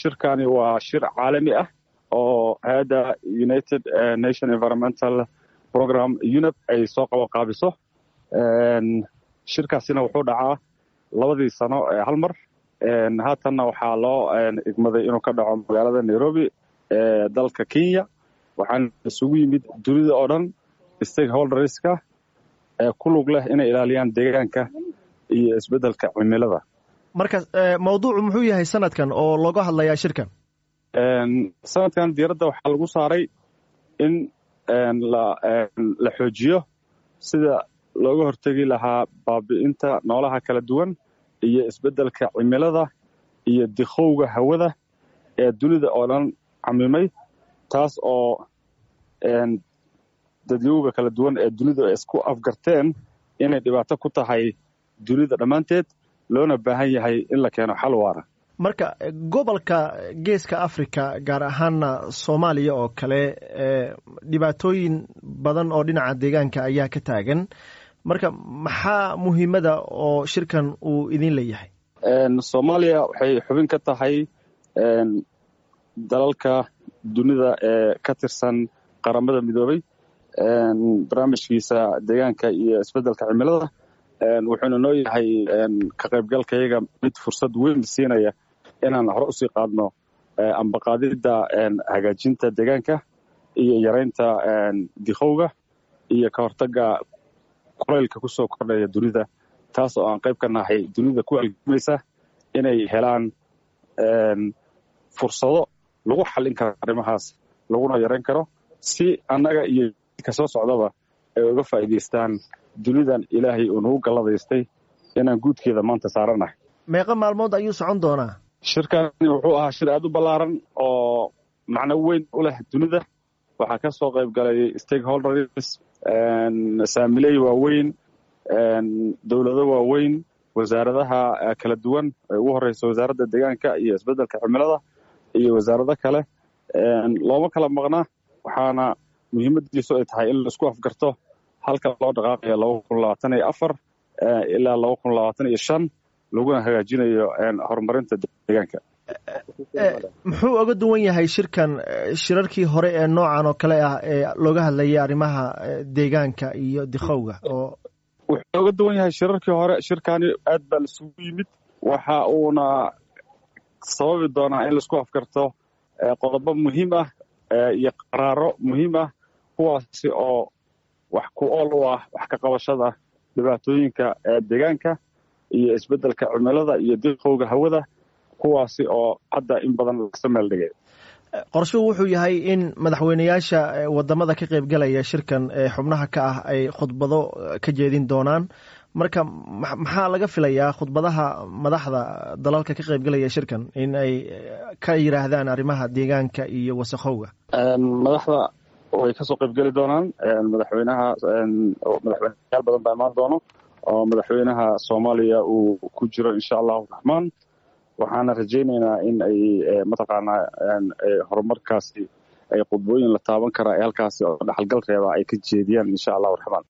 shirkani waa shir caalami ah oo hay'adda united nation environmental program unep ay soo qabanqaabiso shirkaasina wuxuu dhacaa labadii sano hal mar. Haatanna waxaa loo igmaday inuu ka dhaco magaalada nairobi ee dalka kenya. Waxaana isugu yimid dunida oo dhan stakeholderska ee ku lug leh inay ilaaliyaan deegaanka iyo isbeddelka cimilada marka mawduucu muxuu yahay sanadkan oo looga hadlayaa shirkan? Sanadkan diiradda waxaa lagu saaray in la xoojiyo sida looga hortegi lahaa baabi'inta noolaha kala duwan iyo isbeddelka cimilada iyo dikhowga hawada ee dunida oo dhan camimay taas oo dadyowga kala duwan ee dunidu ay isku afgarteen inay dhibaato ku tahay dunida dhammaanteed loona baahan yahay in la keeno xal waara. Marka gobolka geeska africa gaar ahaana soomaaliya oo kale dhibaatooyin badan oo dhinaca deegaanka ayaa ka taagan. Marka maxaa muhiimada oo shirkan uu idin leeyahay? Soomaaliya waxay xubin ka tahay dalalka dunida ee ka tirsan qaramada midoobay. Barnaamijkiisa deegaanka iyo isbeddelka cimilada wuxuuna noo yahay ka qaybgalkayaga mid fursad weyn siinaya inaan hore u sii qaadno ambaqaadidda hagaajinta deegaanka iyo yaraynta dikhowga iyo ka hortagga kulaylka ku soo kordhaya dunida taas oo aan qayb ka nahay dunida ku algamaysa inay helaan fursado lagu xallin karo arrimahaas laguna yarayn karo si annaga iyo ka soo socdaba ay uga faa'iidaystaan dunidan ilaahay uu nagu galladaystay inaan guudkeeda maanta saaranahay meeqa maalmood ayuu socon doonaa? Shirkani wuxuu ahaa shir aad u ballaaran oo macno weyn u leh dunida. Waxaa ka soo qayb galay stakeholders saamiley waaweyn dowlado waaweyn wasaaradaha kala duwan ee ugu horeysa wasaaradda deegaanka iyo isbeddelka cimilada iyo wasaarado kale. Looma kala maqna waxaana muhiimadiisu ay tahay in la isku afgarto halka loo dhaqaaqayo laba kun labaatan iyo afar ilaa laba kun labaatan iyo shan laguna hagaajinayo horumarinta deegaanka. Muxuu oga duwan yahay shirkan shirarkii hore ee noocan oo kale ah ee looga hadlayay arrimaha deegaanka iyo dikhowga oo wuxuu oga duwan yahay shirarkii hore shirkani aad baa laisugu yimid. Waxa uuna sababi doonaa in la isku afgarto qodobo muhiim ah iyo qaraaro muhiim ah kuwaasi oo wax ku ool u ah wax ka qabashada dhibaatooyinka deegaanka iyo isbeddelka cimilada iyo diqowga hawada kuwaasi oo hadda in badan lagasa meel dhigay. Qorshuhu wuxuu yahay in madaxweyneyaasha waddamada ka qaybgalaya shirkan ee xubnaha ka ah ay khudbado ka jeedin doonaan. Marka maxaa laga filayaa khudbadaha madaxda dalalka ka qaybgalaya shirkan in ay ka yidhaahdaan arrimaha deegaanka iyo wasakhowga? Madaxda way ka soo qaybgeli doonaan madaxweynaha madaxweyneyaal badan baa imaan doono oo madaxweynaha soomaaliya uu ku jiro insha allahu raxmaan. Waxaana rajaynaynaa in ay mataqaanaa horumarkaasi ay khudbooyin la taaban karaa ee halkaasi oo dhaxalgal reeba ay ka jeediyaan insha allahu raxmaan